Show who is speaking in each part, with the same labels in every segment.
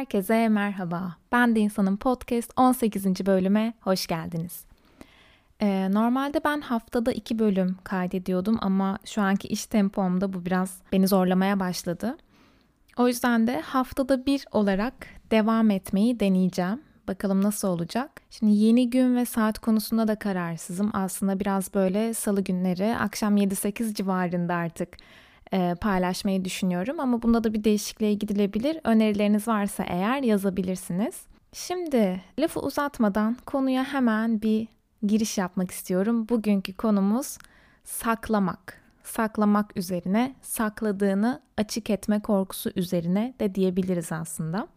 Speaker 1: Herkese merhaba. Ben de insanın podcast 18. bölüme hoş geldiniz. Ee, normalde ben haftada iki bölüm kaydediyordum ama şu anki iş tempomda bu biraz beni zorlamaya başladı. O yüzden de haftada bir olarak devam etmeyi deneyeceğim. Bakalım nasıl olacak. Şimdi yeni gün ve saat konusunda da kararsızım. Aslında biraz böyle salı günleri akşam 7-8 civarında artık e, paylaşmayı düşünüyorum. Ama bunda da bir değişikliğe gidilebilir. Önerileriniz varsa eğer yazabilirsiniz. Şimdi lafı uzatmadan konuya hemen bir giriş yapmak istiyorum. Bugünkü konumuz saklamak. Saklamak üzerine, sakladığını açık etme korkusu üzerine de diyebiliriz aslında.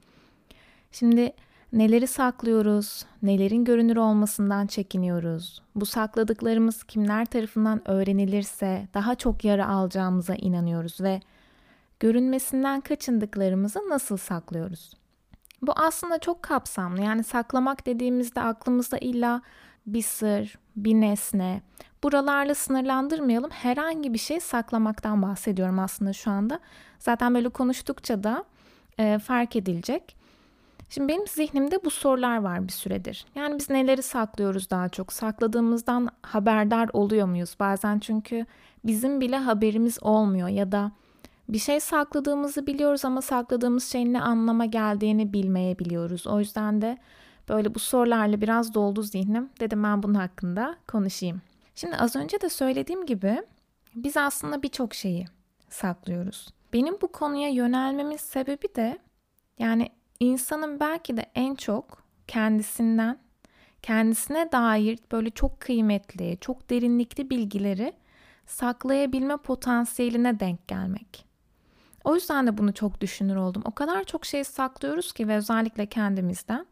Speaker 1: Şimdi neleri saklıyoruz, nelerin görünür olmasından çekiniyoruz. Bu sakladıklarımız kimler tarafından öğrenilirse daha çok yara alacağımıza inanıyoruz ve görünmesinden kaçındıklarımızı nasıl saklıyoruz? Bu aslında çok kapsamlı. Yani saklamak dediğimizde aklımızda illa bir sır, bir nesne. Buralarla sınırlandırmayalım. Herhangi bir şey saklamaktan bahsediyorum aslında şu anda. Zaten böyle konuştukça da e, fark edilecek. Şimdi benim zihnimde bu sorular var bir süredir. Yani biz neleri saklıyoruz daha çok? Sakladığımızdan haberdar oluyor muyuz? Bazen çünkü bizim bile haberimiz olmuyor ya da bir şey sakladığımızı biliyoruz ama sakladığımız şeyin ne anlama geldiğini bilmeyebiliyoruz. O yüzden de böyle bu sorularla biraz doldu zihnim. Dedim ben bunun hakkında konuşayım. Şimdi az önce de söylediğim gibi biz aslında birçok şeyi saklıyoruz. Benim bu konuya yönelmemin sebebi de yani insanın belki de en çok kendisinden, kendisine dair böyle çok kıymetli, çok derinlikli bilgileri saklayabilme potansiyeline denk gelmek. O yüzden de bunu çok düşünür oldum. O kadar çok şey saklıyoruz ki ve özellikle kendimizden.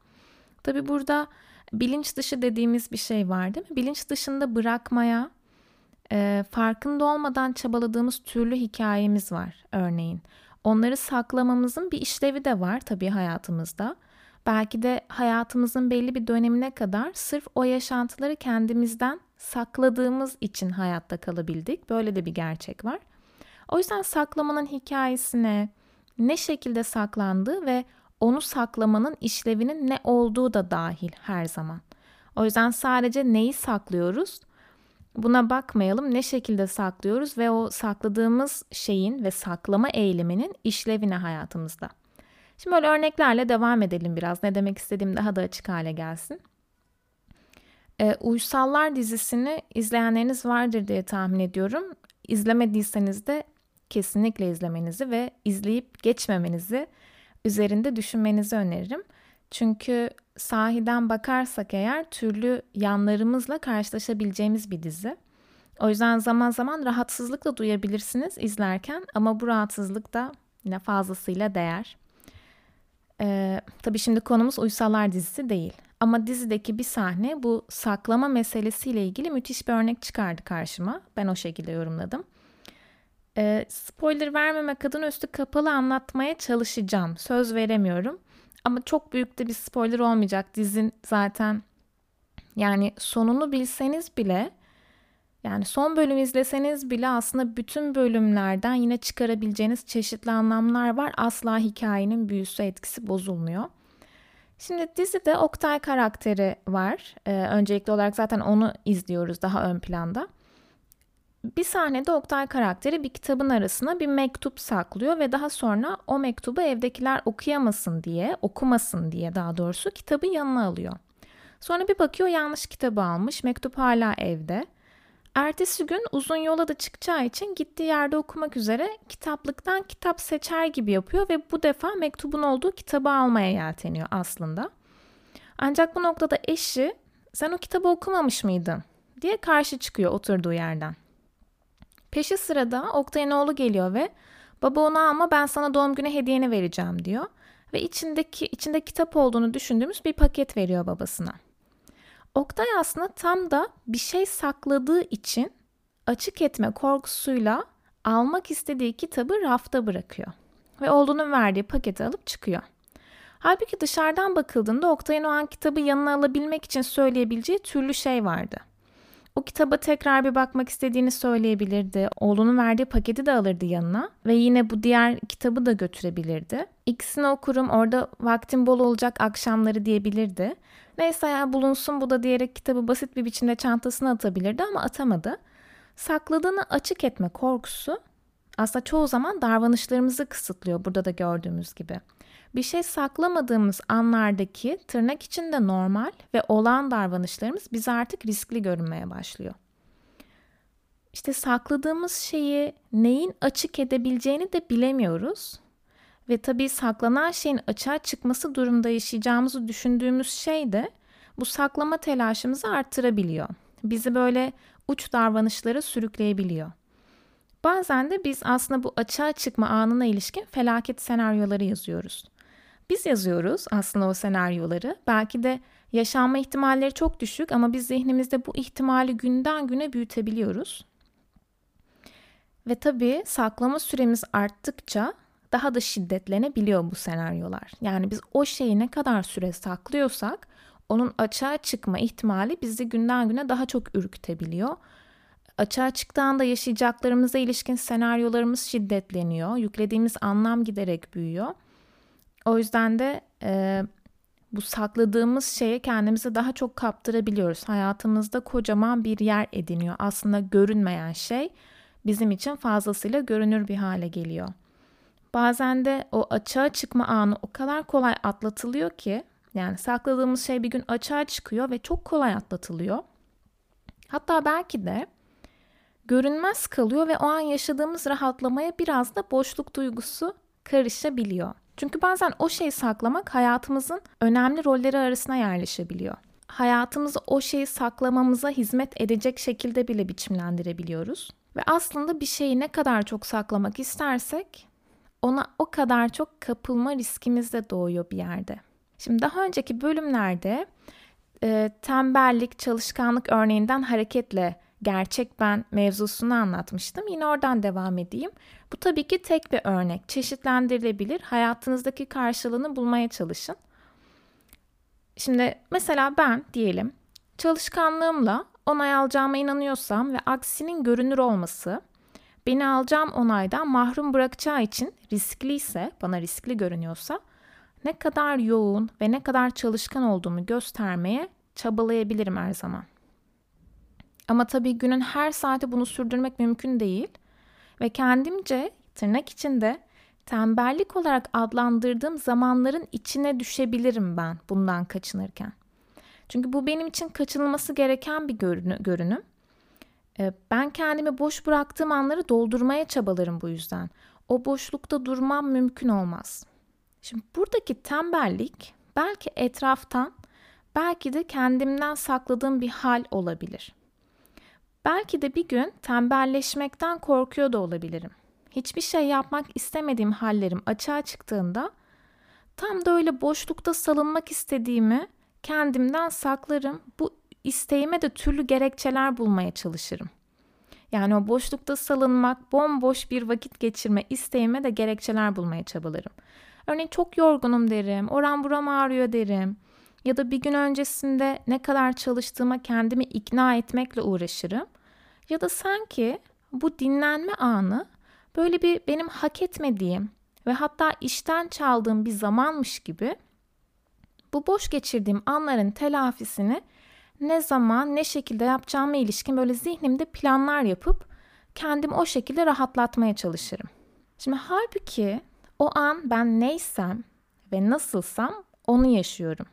Speaker 1: Tabi burada bilinç dışı dediğimiz bir şey var değil mi? Bilinç dışında bırakmaya, farkında olmadan çabaladığımız türlü hikayemiz var örneğin. Onları saklamamızın bir işlevi de var tabii hayatımızda. Belki de hayatımızın belli bir dönemine kadar sırf o yaşantıları kendimizden sakladığımız için hayatta kalabildik. Böyle de bir gerçek var. O yüzden saklamanın hikayesine, ne şekilde saklandığı ve onu saklamanın işlevinin ne olduğu da dahil her zaman. O yüzden sadece neyi saklıyoruz Buna bakmayalım ne şekilde saklıyoruz ve o sakladığımız şeyin ve saklama eyleminin işlevine hayatımızda. Şimdi böyle örneklerle devam edelim biraz. Ne demek istediğim daha da açık hale gelsin. E, Uysallar dizisini izleyenleriniz vardır diye tahmin ediyorum. İzlemediyseniz de kesinlikle izlemenizi ve izleyip geçmemenizi üzerinde düşünmenizi öneririm. Çünkü sahiden bakarsak eğer türlü yanlarımızla karşılaşabileceğimiz bir dizi. O yüzden zaman zaman rahatsızlık da duyabilirsiniz izlerken ama bu rahatsızlık da yine fazlasıyla değer. Ee, tabii şimdi konumuz Uysallar dizisi değil. Ama dizideki bir sahne bu saklama meselesiyle ilgili müthiş bir örnek çıkardı karşıma. Ben o şekilde yorumladım. Ee, spoiler vermemek adına üstü kapalı anlatmaya çalışacağım. Söz veremiyorum. Ama çok büyük de bir spoiler olmayacak. Dizin zaten yani sonunu bilseniz bile yani son bölüm izleseniz bile aslında bütün bölümlerden yine çıkarabileceğiniz çeşitli anlamlar var. Asla hikayenin büyüsü etkisi bozulmuyor. Şimdi dizide Oktay karakteri var. Ee, öncelikli olarak zaten onu izliyoruz daha ön planda. Bir sahnede Oktay karakteri bir kitabın arasına bir mektup saklıyor ve daha sonra o mektubu evdekiler okuyamasın diye, okumasın diye daha doğrusu kitabı yanına alıyor. Sonra bir bakıyor yanlış kitabı almış, mektup hala evde. Ertesi gün uzun yola da çıkacağı için gittiği yerde okumak üzere kitaplıktan kitap seçer gibi yapıyor ve bu defa mektubun olduğu kitabı almaya yelteniyor aslında. Ancak bu noktada eşi sen o kitabı okumamış mıydın diye karşı çıkıyor oturduğu yerden. Peşi sırada Oktay'ın oğlu geliyor ve baba ona ama ben sana doğum günü hediyeni vereceğim diyor. Ve içindeki içinde kitap olduğunu düşündüğümüz bir paket veriyor babasına. Oktay aslında tam da bir şey sakladığı için açık etme korkusuyla almak istediği kitabı rafta bırakıyor. Ve oğlunun verdiği paketi alıp çıkıyor. Halbuki dışarıdan bakıldığında Oktay'ın o an kitabı yanına alabilmek için söyleyebileceği türlü şey vardı. O kitaba tekrar bir bakmak istediğini söyleyebilirdi. Oğlunun verdiği paketi de alırdı yanına ve yine bu diğer kitabı da götürebilirdi. İkisini okurum orada vaktim bol olacak akşamları diyebilirdi. Neyse ya bulunsun bu da diyerek kitabı basit bir biçimde çantasına atabilirdi ama atamadı. Sakladığını açık etme korkusu aslında çoğu zaman davranışlarımızı kısıtlıyor burada da gördüğümüz gibi. Bir şey saklamadığımız anlardaki tırnak içinde normal ve olan davranışlarımız bize artık riskli görünmeye başlıyor. İşte sakladığımız şeyi neyin açık edebileceğini de bilemiyoruz. Ve tabii saklanan şeyin açığa çıkması durumda yaşayacağımızı düşündüğümüz şey de bu saklama telaşımızı arttırabiliyor. Bizi böyle uç davranışlara sürükleyebiliyor. Bazen de biz aslında bu açığa çıkma anına ilişkin felaket senaryoları yazıyoruz. Biz yazıyoruz aslında o senaryoları. Belki de yaşanma ihtimalleri çok düşük ama biz zihnimizde bu ihtimali günden güne büyütebiliyoruz. Ve tabii saklama süremiz arttıkça daha da şiddetlenebiliyor bu senaryolar. Yani biz o şeyi ne kadar süre saklıyorsak onun açığa çıkma ihtimali bizi günden güne daha çok ürkütebiliyor. Açığa çıktığında yaşayacaklarımıza ilişkin senaryolarımız şiddetleniyor. Yüklediğimiz anlam giderek büyüyor. O yüzden de e, bu sakladığımız şeye kendimizi daha çok kaptırabiliyoruz. Hayatımızda kocaman bir yer ediniyor. Aslında görünmeyen şey bizim için fazlasıyla görünür bir hale geliyor. Bazen de o açığa çıkma anı o kadar kolay atlatılıyor ki yani sakladığımız şey bir gün açığa çıkıyor ve çok kolay atlatılıyor. Hatta belki de görünmez kalıyor ve o an yaşadığımız rahatlamaya biraz da boşluk duygusu karışabiliyor. Çünkü bazen o şeyi saklamak hayatımızın önemli rolleri arasına yerleşebiliyor. Hayatımızı o şeyi saklamamıza hizmet edecek şekilde bile biçimlendirebiliyoruz. Ve aslında bir şeyi ne kadar çok saklamak istersek ona o kadar çok kapılma riskimiz de doğuyor bir yerde. Şimdi daha önceki bölümlerde e, tembellik, çalışkanlık örneğinden hareketle gerçek ben mevzusunu anlatmıştım. Yine oradan devam edeyim. Bu tabii ki tek bir örnek. Çeşitlendirilebilir. Hayatınızdaki karşılığını bulmaya çalışın. Şimdi mesela ben diyelim çalışkanlığımla onay alacağıma inanıyorsam ve aksinin görünür olması beni alacağım onaydan mahrum bırakacağı için riskliyse, bana riskli görünüyorsa ne kadar yoğun ve ne kadar çalışkan olduğumu göstermeye çabalayabilirim her zaman. Ama tabii günün her saati bunu sürdürmek mümkün değil. Ve kendimce tırnak içinde tembellik olarak adlandırdığım zamanların içine düşebilirim ben bundan kaçınırken. Çünkü bu benim için kaçınılması gereken bir görünüm. Ee, ben kendimi boş bıraktığım anları doldurmaya çabalarım bu yüzden. O boşlukta durmam mümkün olmaz. Şimdi buradaki tembellik belki etraftan, belki de kendimden sakladığım bir hal olabilir. Belki de bir gün tembelleşmekten korkuyor da olabilirim. Hiçbir şey yapmak istemediğim hallerim açığa çıktığında tam da öyle boşlukta salınmak istediğimi kendimden saklarım. Bu isteğime de türlü gerekçeler bulmaya çalışırım. Yani o boşlukta salınmak, bomboş bir vakit geçirme isteğime de gerekçeler bulmaya çabalarım. Örneğin çok yorgunum derim, oran buram ağrıyor derim. Ya da bir gün öncesinde ne kadar çalıştığıma kendimi ikna etmekle uğraşırım. Ya da sanki bu dinlenme anı böyle bir benim hak etmediğim ve hatta işten çaldığım bir zamanmış gibi bu boş geçirdiğim anların telafisini ne zaman ne şekilde yapacağıma ilişkin böyle zihnimde planlar yapıp kendimi o şekilde rahatlatmaya çalışırım. Şimdi halbuki o an ben neysem ve nasılsam onu yaşıyorum.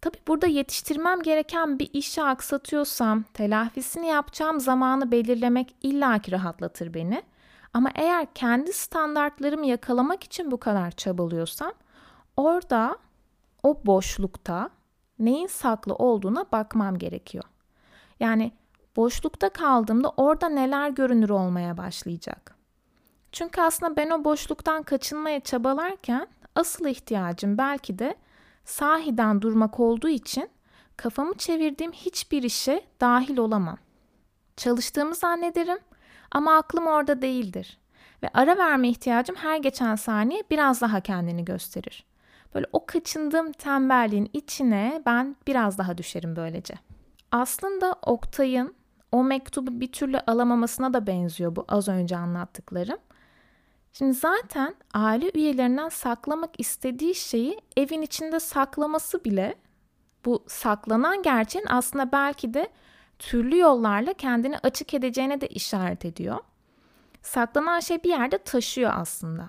Speaker 1: Tabii burada yetiştirmem gereken bir işi aksatıyorsam telafisini yapacağım zamanı belirlemek illaki rahatlatır beni. Ama eğer kendi standartlarımı yakalamak için bu kadar çabalıyorsam orada o boşlukta neyin saklı olduğuna bakmam gerekiyor. Yani boşlukta kaldığımda orada neler görünür olmaya başlayacak. Çünkü aslında ben o boşluktan kaçınmaya çabalarken asıl ihtiyacım belki de sahiden durmak olduğu için kafamı çevirdiğim hiçbir işe dahil olamam. Çalıştığımı zannederim ama aklım orada değildir. Ve ara verme ihtiyacım her geçen saniye biraz daha kendini gösterir. Böyle o kaçındığım tembelliğin içine ben biraz daha düşerim böylece. Aslında Oktay'ın o mektubu bir türlü alamamasına da benziyor bu az önce anlattıklarım. Şimdi zaten aile üyelerinden saklamak istediği şeyi evin içinde saklaması bile bu saklanan gerçeğin aslında belki de türlü yollarla kendini açık edeceğine de işaret ediyor. Saklanan şey bir yerde taşıyor aslında.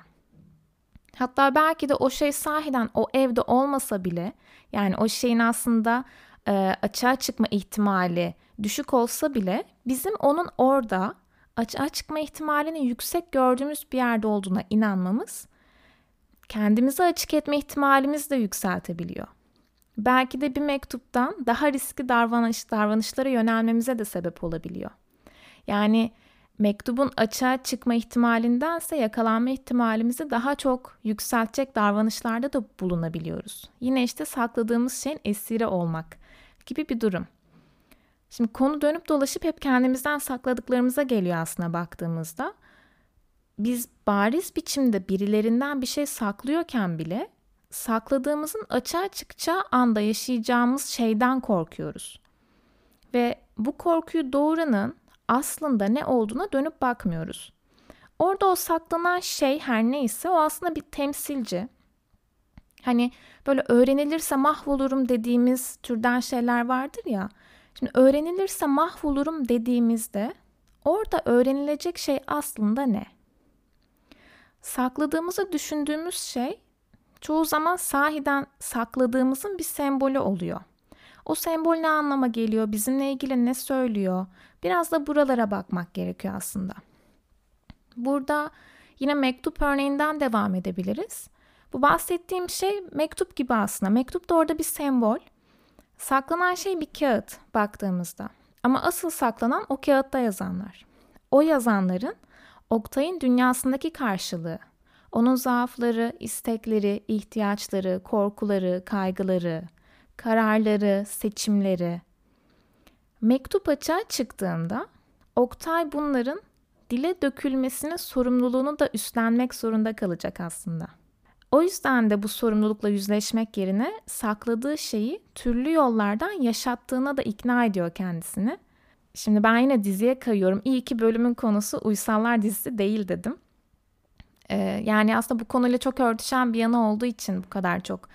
Speaker 1: Hatta belki de o şey sahiden o evde olmasa bile yani o şeyin aslında e, açığa çıkma ihtimali düşük olsa bile bizim onun orada açığa çıkma ihtimalini yüksek gördüğümüz bir yerde olduğuna inanmamız kendimizi açık etme ihtimalimizi de yükseltebiliyor. Belki de bir mektuptan daha riskli davranış, davranışlara yönelmemize de sebep olabiliyor. Yani mektubun açığa çıkma ihtimalindense yakalanma ihtimalimizi daha çok yükseltecek davranışlarda da bulunabiliyoruz. Yine işte sakladığımız şeyin esiri olmak gibi bir durum. Şimdi konu dönüp dolaşıp hep kendimizden sakladıklarımıza geliyor aslında baktığımızda. Biz bariz biçimde birilerinden bir şey saklıyorken bile sakladığımızın açığa çıkacağı anda yaşayacağımız şeyden korkuyoruz. Ve bu korkuyu doğuranın aslında ne olduğuna dönüp bakmıyoruz. Orada o saklanan şey her neyse o aslında bir temsilci. Hani böyle öğrenilirse mahvolurum dediğimiz türden şeyler vardır ya. Şimdi öğrenilirse mahvolurum dediğimizde orada öğrenilecek şey aslında ne? Sakladığımızı düşündüğümüz şey çoğu zaman sahiden sakladığımızın bir sembolü oluyor. O sembol ne anlama geliyor, bizimle ilgili ne söylüyor? Biraz da buralara bakmak gerekiyor aslında. Burada yine mektup örneğinden devam edebiliriz. Bu bahsettiğim şey mektup gibi aslında. Mektup da orada bir sembol. Saklanan şey bir kağıt baktığımızda. Ama asıl saklanan o kağıtta yazanlar. O yazanların Oktay'ın dünyasındaki karşılığı. Onun zaafları, istekleri, ihtiyaçları, korkuları, kaygıları, kararları, seçimleri. Mektup açığa çıktığında Oktay bunların dile dökülmesinin sorumluluğunu da üstlenmek zorunda kalacak aslında. O yüzden de bu sorumlulukla yüzleşmek yerine sakladığı şeyi türlü yollardan yaşattığına da ikna ediyor kendisini. Şimdi ben yine diziye kayıyorum. İyi ki bölümün konusu Uysallar dizisi değil dedim. Ee, yani aslında bu konuyla çok örtüşen bir yanı olduğu için bu kadar çok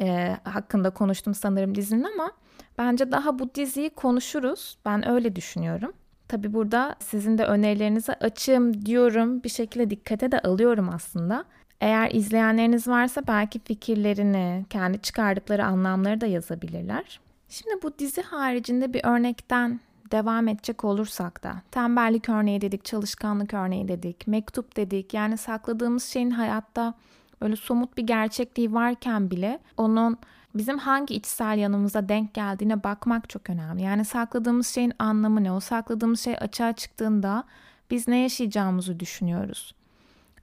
Speaker 1: e, hakkında konuştum sanırım dizinin ama bence daha bu diziyi konuşuruz. Ben öyle düşünüyorum. Tabi burada sizin de önerilerinize açığım diyorum. Bir şekilde dikkate de alıyorum aslında. Eğer izleyenleriniz varsa belki fikirlerini, kendi çıkardıkları anlamları da yazabilirler. Şimdi bu dizi haricinde bir örnekten devam edecek olursak da tembellik örneği dedik, çalışkanlık örneği dedik, mektup dedik. Yani sakladığımız şeyin hayatta böyle somut bir gerçekliği varken bile onun bizim hangi içsel yanımıza denk geldiğine bakmak çok önemli. Yani sakladığımız şeyin anlamı ne? O sakladığımız şey açığa çıktığında biz ne yaşayacağımızı düşünüyoruz.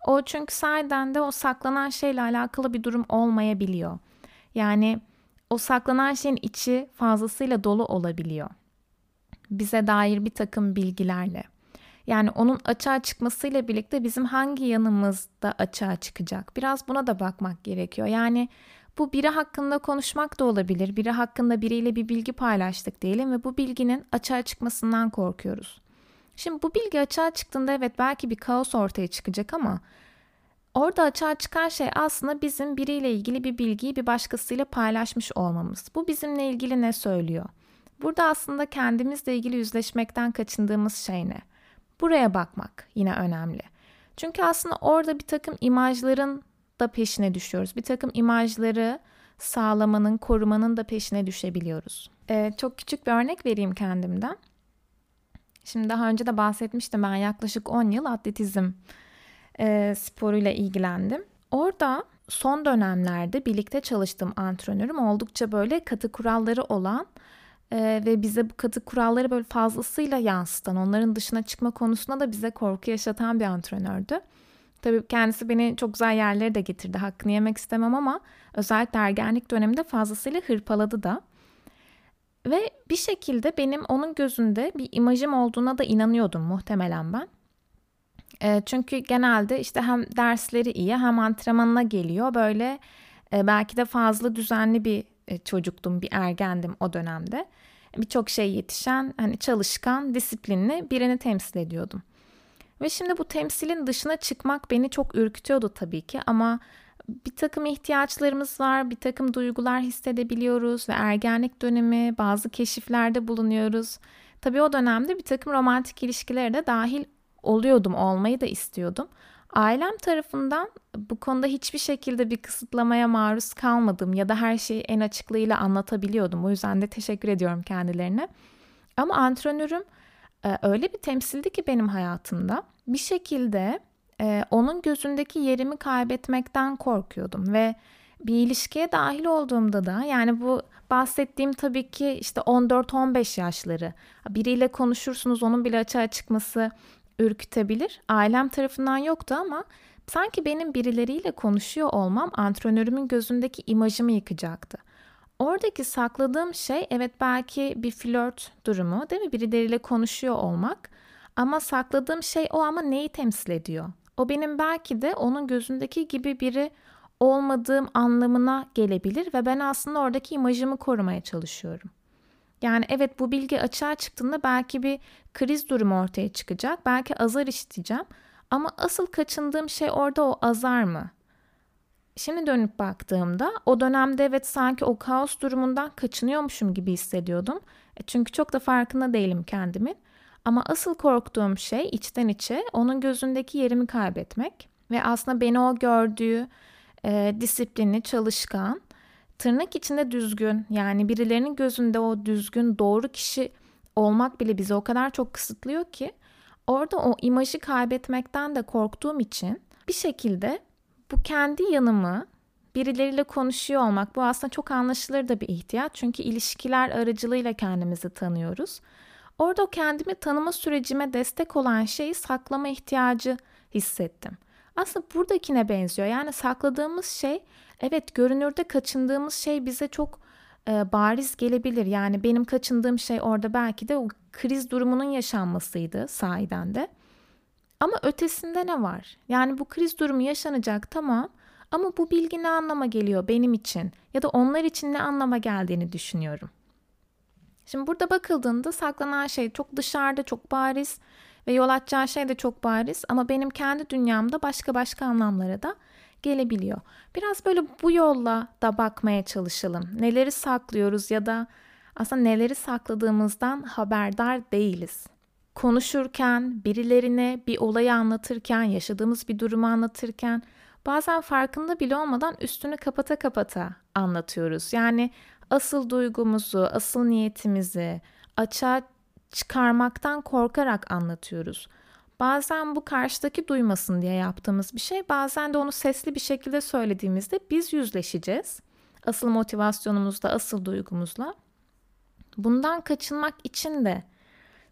Speaker 1: O çünkü sahiden de o saklanan şeyle alakalı bir durum olmayabiliyor. Yani o saklanan şeyin içi fazlasıyla dolu olabiliyor. Bize dair bir takım bilgilerle. Yani onun açığa çıkmasıyla birlikte bizim hangi yanımız da açığa çıkacak? Biraz buna da bakmak gerekiyor. Yani bu biri hakkında konuşmak da olabilir. Biri hakkında biriyle bir bilgi paylaştık diyelim ve bu bilginin açığa çıkmasından korkuyoruz. Şimdi bu bilgi açığa çıktığında evet belki bir kaos ortaya çıkacak ama orada açığa çıkan şey aslında bizim biriyle ilgili bir bilgiyi bir başkasıyla paylaşmış olmamız. Bu bizimle ilgili ne söylüyor? Burada aslında kendimizle ilgili yüzleşmekten kaçındığımız şey ne? Buraya bakmak yine önemli. Çünkü aslında orada bir takım imajların da peşine düşüyoruz. Bir takım imajları sağlamanın, korumanın da peşine düşebiliyoruz. Ee, çok küçük bir örnek vereyim kendimden. Şimdi daha önce de bahsetmiştim ben yaklaşık 10 yıl atletizm e, sporuyla ilgilendim. Orada son dönemlerde birlikte çalıştığım antrenörüm oldukça böyle katı kuralları olan e, ve bize bu katı kuralları böyle fazlasıyla yansıtan, onların dışına çıkma konusunda da bize korku yaşatan bir antrenördü. Tabii kendisi beni çok güzel yerlere de getirdi. Hakkını yemek istemem ama özellikle ergenlik döneminde fazlasıyla hırpaladı da. Ve bir şekilde benim onun gözünde bir imajım olduğuna da inanıyordum muhtemelen ben. E, çünkü genelde işte hem dersleri iyi hem antrenmanına geliyor. Böyle e, belki de fazla düzenli bir e, çocuktum, bir ergendim o dönemde. birçok şey yetişen, hani çalışkan, disiplinli birini temsil ediyordum. Ve şimdi bu temsilin dışına çıkmak beni çok ürkütüyordu tabii ki ama bir takım ihtiyaçlarımız var, bir takım duygular hissedebiliyoruz ve ergenlik dönemi bazı keşiflerde bulunuyoruz. Tabii o dönemde bir takım romantik ilişkilere de dahil oluyordum, olmayı da istiyordum. Ailem tarafından bu konuda hiçbir şekilde bir kısıtlamaya maruz kalmadım ya da her şeyi en açıklığıyla anlatabiliyordum. O yüzden de teşekkür ediyorum kendilerine. Ama antrenörüm e, öyle bir temsildi ki benim hayatımda bir şekilde e, onun gözündeki yerimi kaybetmekten korkuyordum ve bir ilişkiye dahil olduğumda da yani bu bahsettiğim tabii ki işte 14-15 yaşları biriyle konuşursunuz onun bile açığa çıkması ürkütebilir. Ailem tarafından yoktu ama sanki benim birileriyle konuşuyor olmam antrenörümün gözündeki imajımı yıkacaktı. Oradaki sakladığım şey evet belki bir flört durumu değil mi? Birileriyle konuşuyor olmak. Ama sakladığım şey o ama neyi temsil ediyor? O benim belki de onun gözündeki gibi biri olmadığım anlamına gelebilir ve ben aslında oradaki imajımı korumaya çalışıyorum. Yani evet bu bilgi açığa çıktığında belki bir kriz durumu ortaya çıkacak. Belki azar işiteceğim. Ama asıl kaçındığım şey orada o azar mı? Şimdi dönüp baktığımda o dönemde evet sanki o kaos durumundan kaçınıyormuşum gibi hissediyordum. E çünkü çok da farkında değilim kendimin. Ama asıl korktuğum şey içten içe onun gözündeki yerimi kaybetmek ve aslında beni o gördüğü e, disiplinli, çalışkan, tırnak içinde düzgün yani birilerinin gözünde o düzgün, doğru kişi olmak bile bizi o kadar çok kısıtlıyor ki orada o imajı kaybetmekten de korktuğum için bir şekilde bu kendi yanımı birileriyle konuşuyor olmak bu aslında çok anlaşılır da bir ihtiyaç. Çünkü ilişkiler aracılığıyla kendimizi tanıyoruz. Orada o kendimi tanıma sürecime destek olan şeyi saklama ihtiyacı hissettim. Aslında buradakine benziyor. Yani sakladığımız şey evet görünürde kaçındığımız şey bize çok e, bariz gelebilir. Yani benim kaçındığım şey orada belki de o kriz durumunun yaşanmasıydı sahiden de. Ama ötesinde ne var? Yani bu kriz durumu yaşanacak tamam ama bu bilgi ne anlama geliyor benim için ya da onlar için ne anlama geldiğini düşünüyorum. Şimdi burada bakıldığında saklanan şey çok dışarıda, çok bariz ve yol açacağı şey de çok bariz ama benim kendi dünyamda başka başka anlamlara da gelebiliyor. Biraz böyle bu yolla da bakmaya çalışalım. Neleri saklıyoruz ya da aslında neleri sakladığımızdan haberdar değiliz. Konuşurken, birilerine bir olayı anlatırken, yaşadığımız bir durumu anlatırken bazen farkında bile olmadan üstünü kapata kapata anlatıyoruz. Yani asıl duygumuzu, asıl niyetimizi açığa çıkarmaktan korkarak anlatıyoruz. Bazen bu karşıdaki duymasın diye yaptığımız bir şey, bazen de onu sesli bir şekilde söylediğimizde biz yüzleşeceğiz. Asıl motivasyonumuzla, asıl duygumuzla. Bundan kaçınmak için de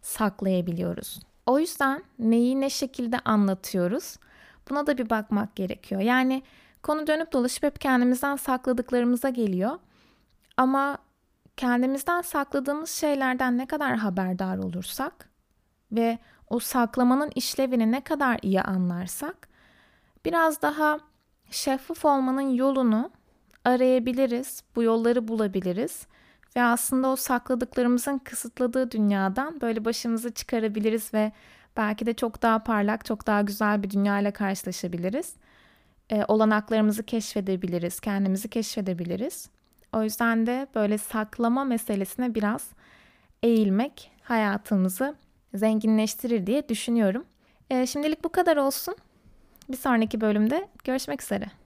Speaker 1: saklayabiliyoruz. O yüzden neyi ne şekilde anlatıyoruz? Buna da bir bakmak gerekiyor. Yani konu dönüp dolaşıp hep kendimizden sakladıklarımıza geliyor. Ama kendimizden sakladığımız şeylerden ne kadar haberdar olursak ve o saklamanın işlevini ne kadar iyi anlarsak biraz daha şeffaf olmanın yolunu arayabiliriz, bu yolları bulabiliriz ve aslında o sakladıklarımızın kısıtladığı dünyadan böyle başımızı çıkarabiliriz ve belki de çok daha parlak, çok daha güzel bir dünya ile karşılaşabiliriz. E, olanaklarımızı keşfedebiliriz, kendimizi keşfedebiliriz. O yüzden de böyle saklama meselesine biraz eğilmek hayatımızı zenginleştirir diye düşünüyorum. E, şimdilik bu kadar olsun. Bir sonraki bölümde görüşmek üzere.